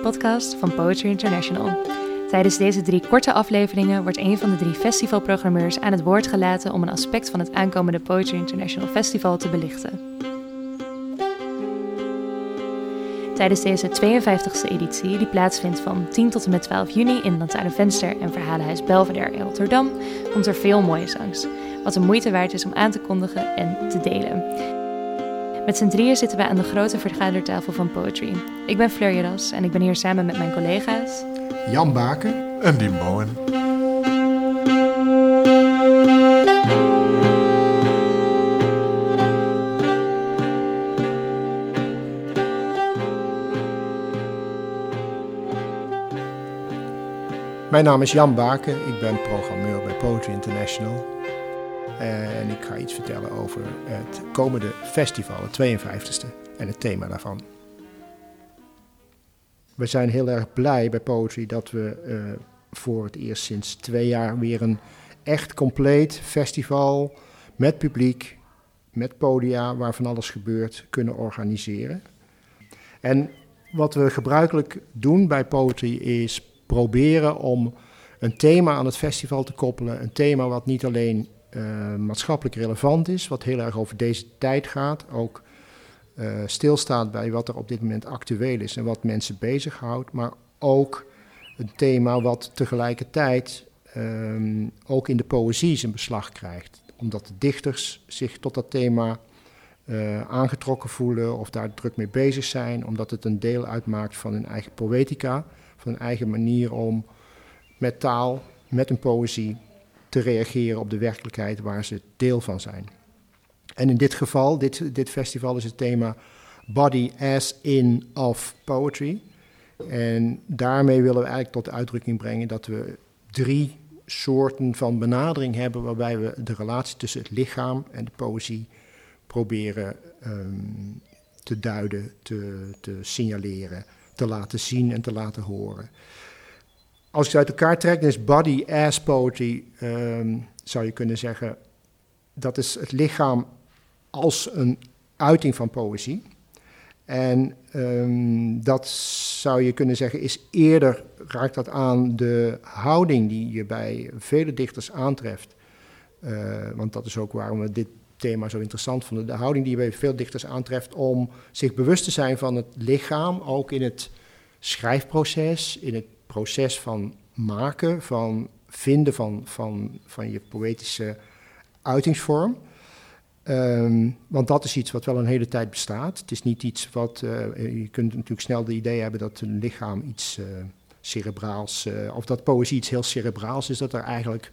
mini-podcast van Poetry International. Tijdens deze drie korte afleveringen wordt een van de drie festivalprogrammeurs aan het woord gelaten om een aspect van het aankomende Poetry International Festival te belichten. Tijdens deze 52e editie, die plaatsvindt van 10 tot en met 12 juni in Lantaarn Venster en Verhalenhuis Belvedere in Rotterdam, komt er veel mooie zangs, wat de moeite waard is om aan te kondigen en te delen. Met z'n drieën zitten we aan de grote vergadertafel van Poetry. Ik ben Fleur Jeras en ik ben hier samen met mijn collega's... Jan Baken en Dien Bowen. Mijn naam is Jan Baken, ik ben programmeur bij Poetry International. En ik ga iets vertellen over het komende festival, het 52e, en het thema daarvan. We zijn heel erg blij bij Poetry dat we uh, voor het eerst sinds twee jaar weer een echt compleet festival met publiek, met podia waar van alles gebeurt, kunnen organiseren. En wat we gebruikelijk doen bij Poetry is proberen om een thema aan het festival te koppelen. Een thema wat niet alleen uh, maatschappelijk relevant is, wat heel erg over deze tijd gaat, ook uh, stilstaat bij wat er op dit moment actueel is en wat mensen bezighoudt, maar ook een thema wat tegelijkertijd um, ook in de poëzie zijn beslag krijgt. Omdat de dichters zich tot dat thema uh, aangetrokken voelen of daar druk mee bezig zijn, omdat het een deel uitmaakt van hun eigen poëtica, van hun eigen manier om met taal, met een poëzie te reageren op de werkelijkheid waar ze deel van zijn. En in dit geval, dit, dit festival is het thema Body as in of Poetry. En daarmee willen we eigenlijk tot uitdrukking brengen dat we drie soorten van benadering hebben waarbij we de relatie tussen het lichaam en de poëzie proberen um, te duiden, te, te signaleren, te laten zien en te laten horen. Als je het uit elkaar trekt, dan is body as poetry, um, zou je kunnen zeggen, dat is het lichaam als een uiting van poëzie. En um, dat zou je kunnen zeggen is eerder, raakt dat aan de houding die je bij vele dichters aantreft. Uh, want dat is ook waarom we dit thema zo interessant vonden. De houding die je bij veel dichters aantreft om zich bewust te zijn van het lichaam, ook in het schrijfproces, in het proces van maken, van vinden van, van, van je poëtische uitingsvorm. Um, want dat is iets wat wel een hele tijd bestaat. Het is niet iets wat. Uh, je kunt natuurlijk snel de idee hebben dat een lichaam iets uh, cerebraals. Uh, of dat poëzie iets heel cerebraals is, dat er eigenlijk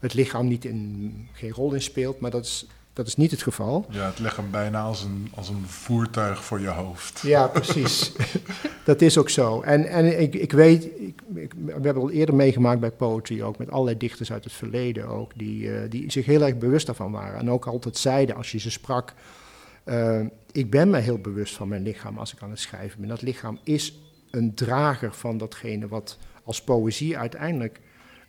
het lichaam niet in, geen rol in speelt. Maar dat is dat is niet het geval. Ja, het hem bijna als een, als een voertuig voor je hoofd. Ja, precies. dat is ook zo. En, en ik, ik weet, ik, we hebben al eerder meegemaakt bij Poetry, ook met allerlei dichters uit het verleden ook, die, uh, die zich heel erg bewust daarvan waren. En ook altijd zeiden, als je ze sprak, uh, ik ben me heel bewust van mijn lichaam als ik aan het schrijven ben. Dat lichaam is een drager van datgene wat als poëzie uiteindelijk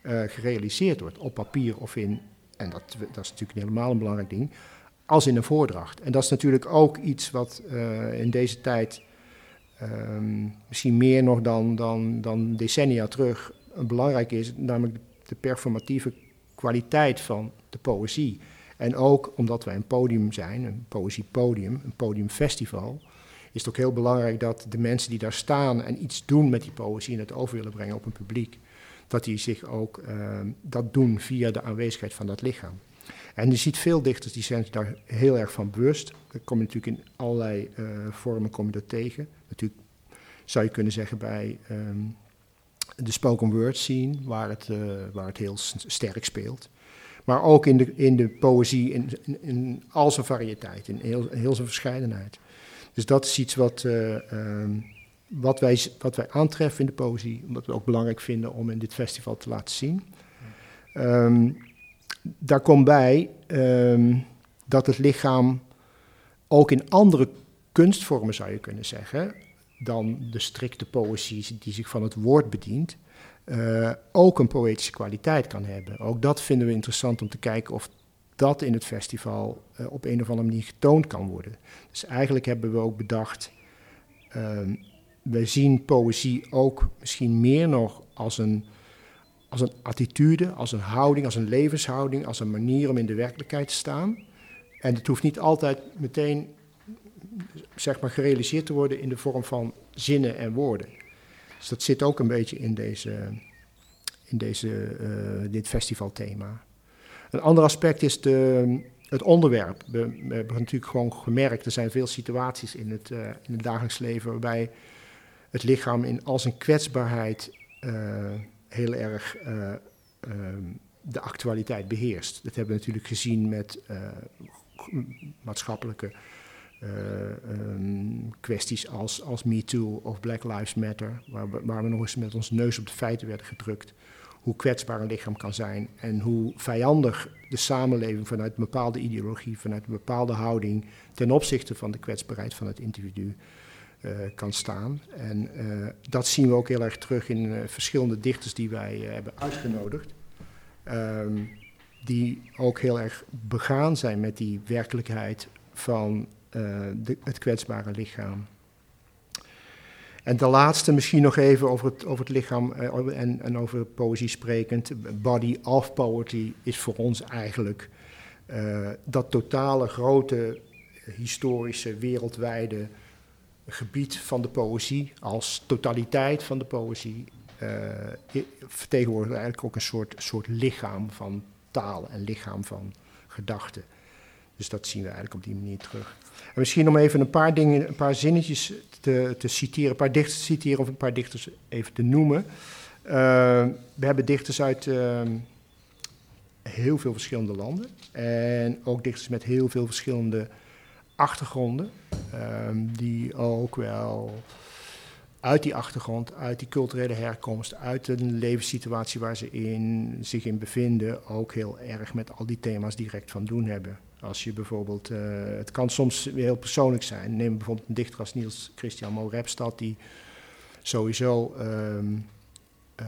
uh, gerealiseerd wordt, op papier of in en dat, dat is natuurlijk helemaal een belangrijk ding, als in een voordracht. En dat is natuurlijk ook iets wat in deze tijd, um, misschien meer nog dan, dan, dan decennia terug, belangrijk is, namelijk de performatieve kwaliteit van de poëzie. En ook omdat wij een podium zijn, een poëziepodium, een podiumfestival, is het ook heel belangrijk dat de mensen die daar staan en iets doen met die poëzie en het over willen brengen op een publiek, dat die zich ook uh, dat doen via de aanwezigheid van dat lichaam. En je ziet veel dichters die zijn daar heel erg van bewust. Dat kom je natuurlijk in allerlei uh, vormen kom je dat tegen. Natuurlijk zou je kunnen zeggen bij um, de spoken word scene, waar het, uh, waar het heel sterk speelt. Maar ook in de, in de poëzie in, al zijn variëteit, in heel, heel zijn verscheidenheid. Dus dat is iets wat, uh, um, wat wij, wat wij aantreffen in de poëzie, wat we ook belangrijk vinden om in dit festival te laten zien. Um, daar komt bij um, dat het lichaam ook in andere kunstvormen, zou je kunnen zeggen, dan de strikte poëzie die zich van het woord bedient, uh, ook een poëtische kwaliteit kan hebben. Ook dat vinden we interessant om te kijken of dat in het festival uh, op een of andere manier getoond kan worden. Dus eigenlijk hebben we ook bedacht, uh, wij zien poëzie ook misschien meer nog als een, als een attitude, als een houding, als een levenshouding, als een manier om in de werkelijkheid te staan. En het hoeft niet altijd meteen zeg maar, gerealiseerd te worden in de vorm van zinnen en woorden. Dus dat zit ook een beetje in, deze, in deze, uh, dit festivalthema. Een ander aspect is de, het onderwerp. We, hebben natuurlijk gewoon gemerkt, er zijn veel situaties in het, uh, in het dagelijks leven waarbij het lichaam in al zijn kwetsbaarheid uh, heel erg uh, de actualiteit beheerst. Dat hebben we natuurlijk gezien met maatschappelijke um, kwesties als, als MeToo of Black Lives Matter, waar we, waar we nog eens met ons neus op de feiten werden gedrukt hoe kwetsbaar een lichaam kan zijn en hoe vijandig de samenleving vanuit een bepaalde ideologie, vanuit een bepaalde houding ten opzichte van de kwetsbaarheid van het individu uh, kan staan. En uh, dat zien we ook heel erg terug in uh, verschillende dichters die wij hebben uitgenodigd. Um, die ook heel erg begaan zijn met die werkelijkheid van de, het kwetsbare lichaam. En de laatste misschien nog even over het, over het lichaam en, en, over poëzie sprekend. Body of poetry is voor ons eigenlijk dat totale grote historische wereldwijde gebied van de poëzie als totaliteit van de poëzie uh, vertegenwoordigt eigenlijk ook een soort, soort lichaam van taal en lichaam van gedachten. Dus dat zien we eigenlijk op die manier terug. En misschien om even een paar dingen, een paar zinnetjes te, te citeren, een paar dichters te citeren of een paar dichters even te noemen. Uh, we hebben dichters uit uh, heel veel verschillende landen en ook dichters met heel veel verschillende achtergronden, uh, die ook wel uit die achtergrond, uit die culturele herkomst, uit de levenssituatie waar ze in, zich in bevinden, ook heel erg met al die thema's direct van doen hebben. Als je bijvoorbeeld, uh, het kan soms heel persoonlijk zijn. Neem bijvoorbeeld een dichter als Niels Christian Moorepstad, die sowieso um, uh,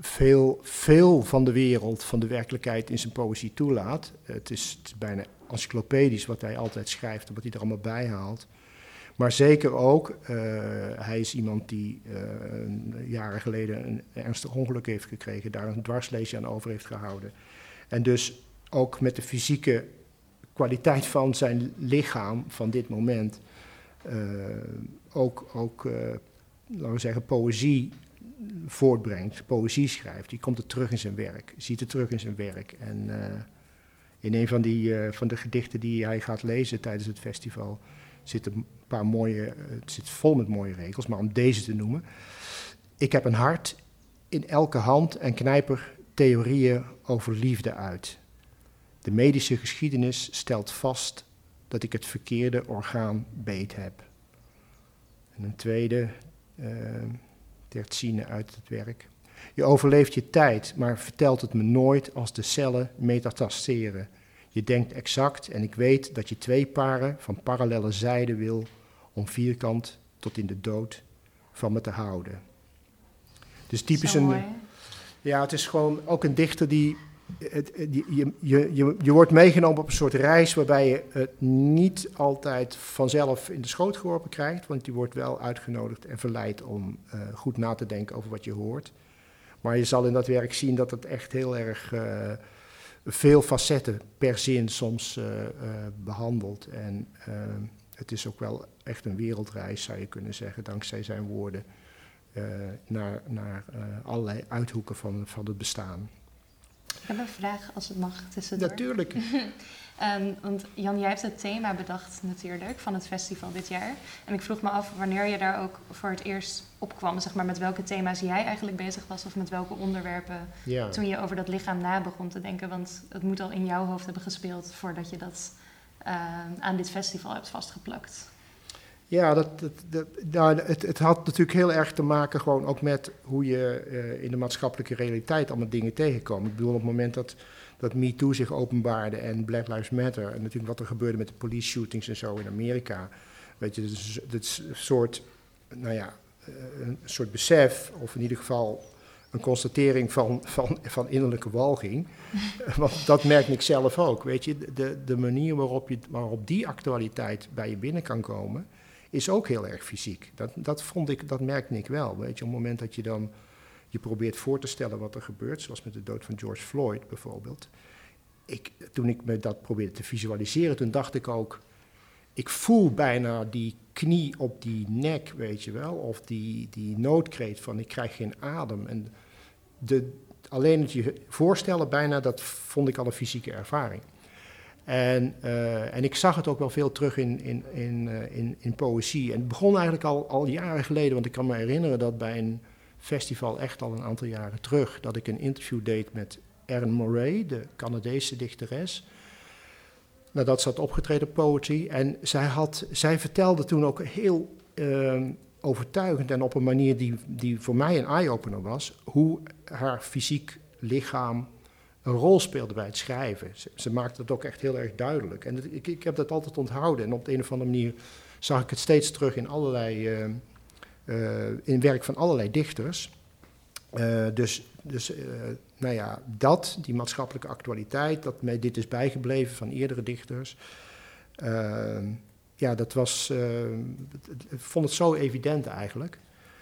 veel, veel van de wereld, van de werkelijkheid in zijn poëzie toelaat. Het is, het is bijna encyclopedisch wat hij altijd schrijft en wat hij er allemaal bij haalt. Maar zeker ook, uh, hij is iemand die uh, jaren geleden een ernstig ongeluk heeft gekregen, daar een dwarsleesje aan over heeft gehouden. En dus ook met de fysieke kwaliteit van zijn lichaam van dit moment uh, ook, ook laten we zeggen, poëzie voortbrengt, poëzie schrijft. Die komt er terug in zijn werk, ziet het terug in zijn werk. En in een van, die, van de gedichten die hij gaat lezen tijdens het festival zitten een paar mooie, het zit vol met mooie regels, maar om deze te noemen. Ik heb een hart in elke hand en knijper theorieën over liefde uit. De medische geschiedenis stelt vast dat ik het verkeerde orgaan beet heb. En een tweede, uh, uit het werk. Je overleeft je tijd, maar vertelt het me nooit als de cellen metastaseren. Je denkt exact en ik weet dat je twee paren van parallele zijden wil om vierkant tot in de dood van me te houden. Dus typisch een. Ja, het is gewoon ook een dichter die het, je, je, je, je wordt meegenomen op een soort reis waarbij je het niet altijd vanzelf in de schoot geworpen krijgt, want je wordt wel uitgenodigd en verleid om uh, goed na te denken over wat je hoort. Maar je zal in dat werk zien dat het echt heel erg uh, veel facetten per zin soms uh, behandelt. En het is ook wel echt een wereldreis, zou je kunnen zeggen, dankzij zijn woorden, naar, naar allerlei uithoeken van, van het bestaan. Ik heb een vraag, als het mag, tussendoor. Natuurlijk. um, want Jan, jij hebt het thema bedacht natuurlijk van het festival dit jaar. En ik vroeg me af wanneer je daar ook voor het eerst op kwam. Zeg maar met welke thema's jij eigenlijk bezig was of met welke onderwerpen ja. toen je over dat lichaam na begon te denken. Want het moet al in jouw hoofd hebben gespeeld voordat je dat uh, aan dit festival hebt vastgeplakt. Ja, dat, dat, dat nou, het, het, had natuurlijk heel erg te maken gewoon ook met hoe je uh, in de maatschappelijke realiteit allemaal dingen tegenkomt. Ik bedoel, op het moment dat, dat MeToo zich openbaarde en Black Lives Matter... en natuurlijk wat er gebeurde met de police shootings en zo in Amerika... weet je, dit soort, nou ja, uh, een soort besef, of in ieder geval een constatering van, van, van innerlijke walging. Want dat merk ik zelf ook, weet je. De, de manier waarop, je, waarop die actualiteit bij je binnen kan komen is ook heel erg fysiek. Dat, dat, vond ik, dat merkte ik wel. Weet je, op het moment dat je dan je probeert voor te stellen wat er gebeurt, zoals met de dood van George Floyd bijvoorbeeld. Ik, toen ik me dat probeerde te visualiseren, toen dacht ik ook, ik voel bijna die knie op die nek, weet je wel, of die, die noodkreet van ik krijg geen adem. En de, alleen het je voorstellen bijna, dat vond ik al een fysieke ervaring. En, uh, en ik zag het ook wel veel terug in, in, in, uh, in, in poëzie. En het begon eigenlijk al, al jaren geleden, want ik kan me herinneren dat bij een festival echt al een aantal jaren terug, dat ik een interview deed met Erin Murray, de Canadese dichteres. Nadat ze had opgetreden poetry. En zij, had, zij vertelde toen ook heel uh, overtuigend en op een manier die, die voor mij een eye-opener was, hoe haar fysiek lichaam een rol speelde bij het schrijven. Ze, maakte het ook echt heel erg duidelijk. En ik, ik, heb dat altijd onthouden. En op de een of andere manier zag ik het steeds terug in allerlei, uh, in werk van allerlei dichters. Uh, dus dus nou ja, dat, die maatschappelijke actualiteit, dat mij dit is bijgebleven van eerdere dichters. ja, dat was, ik vond het zo evident eigenlijk.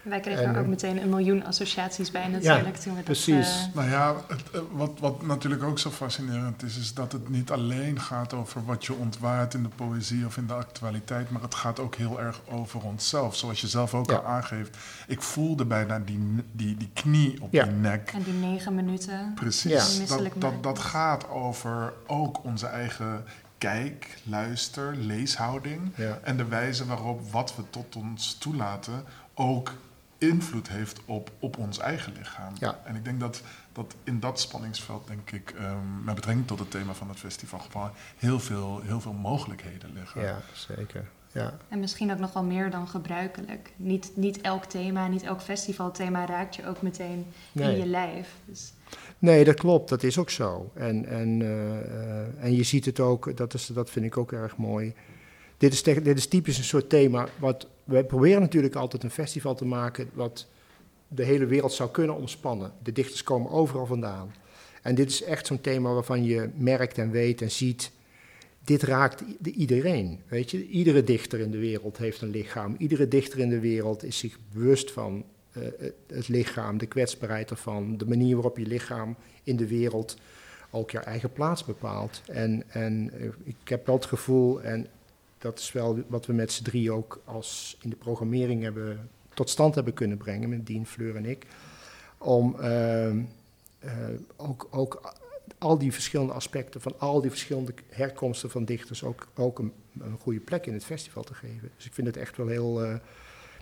Wij kregen en, er ook meteen een miljoen associaties bij natuurlijk. Ja, toen we precies. Dat, uh... Nou ja, het, wat, wat natuurlijk ook zo fascinerend is, is dat het niet alleen gaat over wat je ontwaart in de poëzie of in de actualiteit, maar het gaat ook heel erg over onszelf. Zoals je zelf ook ja. al aangeeft. Ik voelde bijna die, die, die knie op Ja. die nek. En die negen minuten. Ja. Precies. Dat, dat, dat gaat over ook onze eigen kijk, luister, leeshouding. Ja. En de wijze waarop wat we tot ons toelaten ook invloed heeft op, op ons eigen lichaam. Ja. En ik denk dat, dat in dat spanningsveld, denk ik, um, met betrekking tot het thema van het festival, gewoon heel veel, heel veel mogelijkheden liggen. Ja, zeker. Ja. En misschien ook nog wel meer dan gebruikelijk. Niet, niet elk thema, niet elk festivalthema raakt je ook meteen Nee. in je lijf. Dus Nee, dat klopt, dat is ook zo. En, en, eh, eh, en je ziet het ook, dat, is, dat vind ik ook erg mooi. Dit is, dit is typisch een soort thema. Wat, wij proberen natuurlijk altijd een festival te maken wat de hele wereld zou kunnen omspannen. De dichters komen overal vandaan. En dit is echt zo'n thema waarvan je merkt en weet en ziet. Dit raakt iedereen. Weet je? Iedere dichter in de wereld heeft een lichaam. Iedere dichter in de wereld is zich bewust van eh, het- het lichaam, de kwetsbaarheid ervan, de manier waarop je lichaam in de wereld ook je eigen plaats bepaalt. En, en eh, ik heb wel het gevoel, en dat is wel wat we met z'n drie ook als in de programmering hebben, tot stand hebben kunnen brengen, met Dien, Fleur en ik, om ehm, eh, ook, ook al die verschillende aspecten van al die verschillende herkomsten van dichters ook, ook een, goede plek in het festival te geven. Dus ik vind het echt wel heel. eh,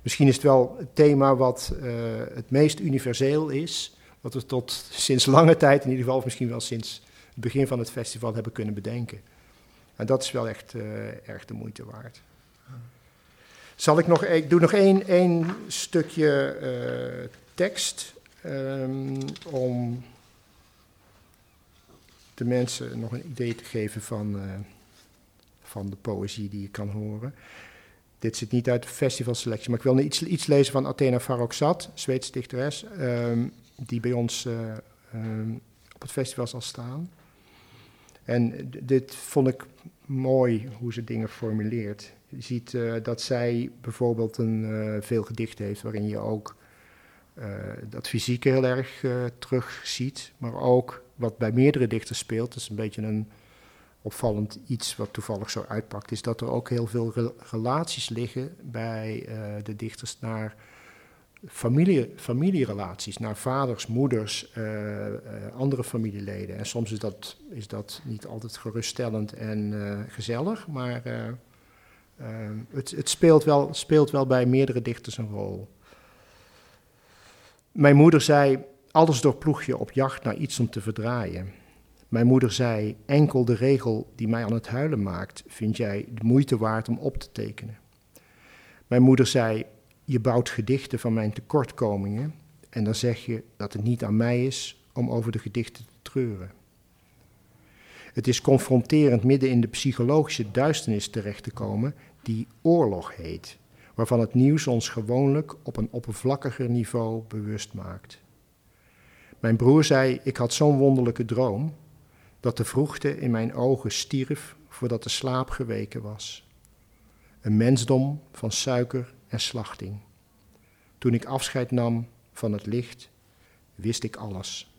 misschien is het wel het thema wat eh, het meest universeel is, wat we tot sinds lange tijd, in ieder geval, of misschien wel sinds het begin van het festival hebben kunnen bedenken. En dat is wel echt eh, erg de moeite waard. Zal ik nog, ik doe nog één, één stukje eh, tekst ehm, om de mensen nog een idee te geven van, eh, van de poëzie die je kan horen. Dit zit niet uit de festivalselectie, maar ik wil iets, iets lezen van Athena Farrokhzad, Zweedse dichteres, ehm, die bij ons eh, ehm, op het festival zal staan. En dit vond ik mooi hoe ze dingen formuleert. Je ziet eh, dat zij bijvoorbeeld een eh, veel gedicht heeft waarin je ook eh, dat fysieke heel erg terug ziet, maar ook wat bij meerdere dichters speelt, dat is een beetje een opvallend iets wat toevallig zo uitpakt, is dat er ook heel veel re- relaties liggen bij de dichters naar familie, familierelaties, naar vaders, moeders, eh, eh, andere familieleden. En soms is dat, is dat niet altijd geruststellend en eh, gezellig, maar het, het speelt, wel, speelt wel bij meerdere dichters een rol. Mijn moeder zei, alles doorploeg je op jacht naar iets om te verdraaien. Mijn moeder zei, enkel de regel die mij aan het huilen maakt, vind jij de moeite waard om op te tekenen. Mijn moeder zei, je bouwt gedichten van mijn tekortkomingen en dan zeg je dat het niet aan mij is om over de gedichten te treuren. Het is confronterend midden in de psychologische duisternis terecht te komen die oorlog heet, waarvan het nieuws ons gewoonlijk op een oppervlakkiger niveau bewust maakt. Mijn broer zei, ik had zo'n wonderlijke droom, dat de vroegte in mijn ogen stierf voordat de slaap geweken was. Een mensdom van suiker en slachting. Toen ik afscheid nam van het licht, wist ik alles.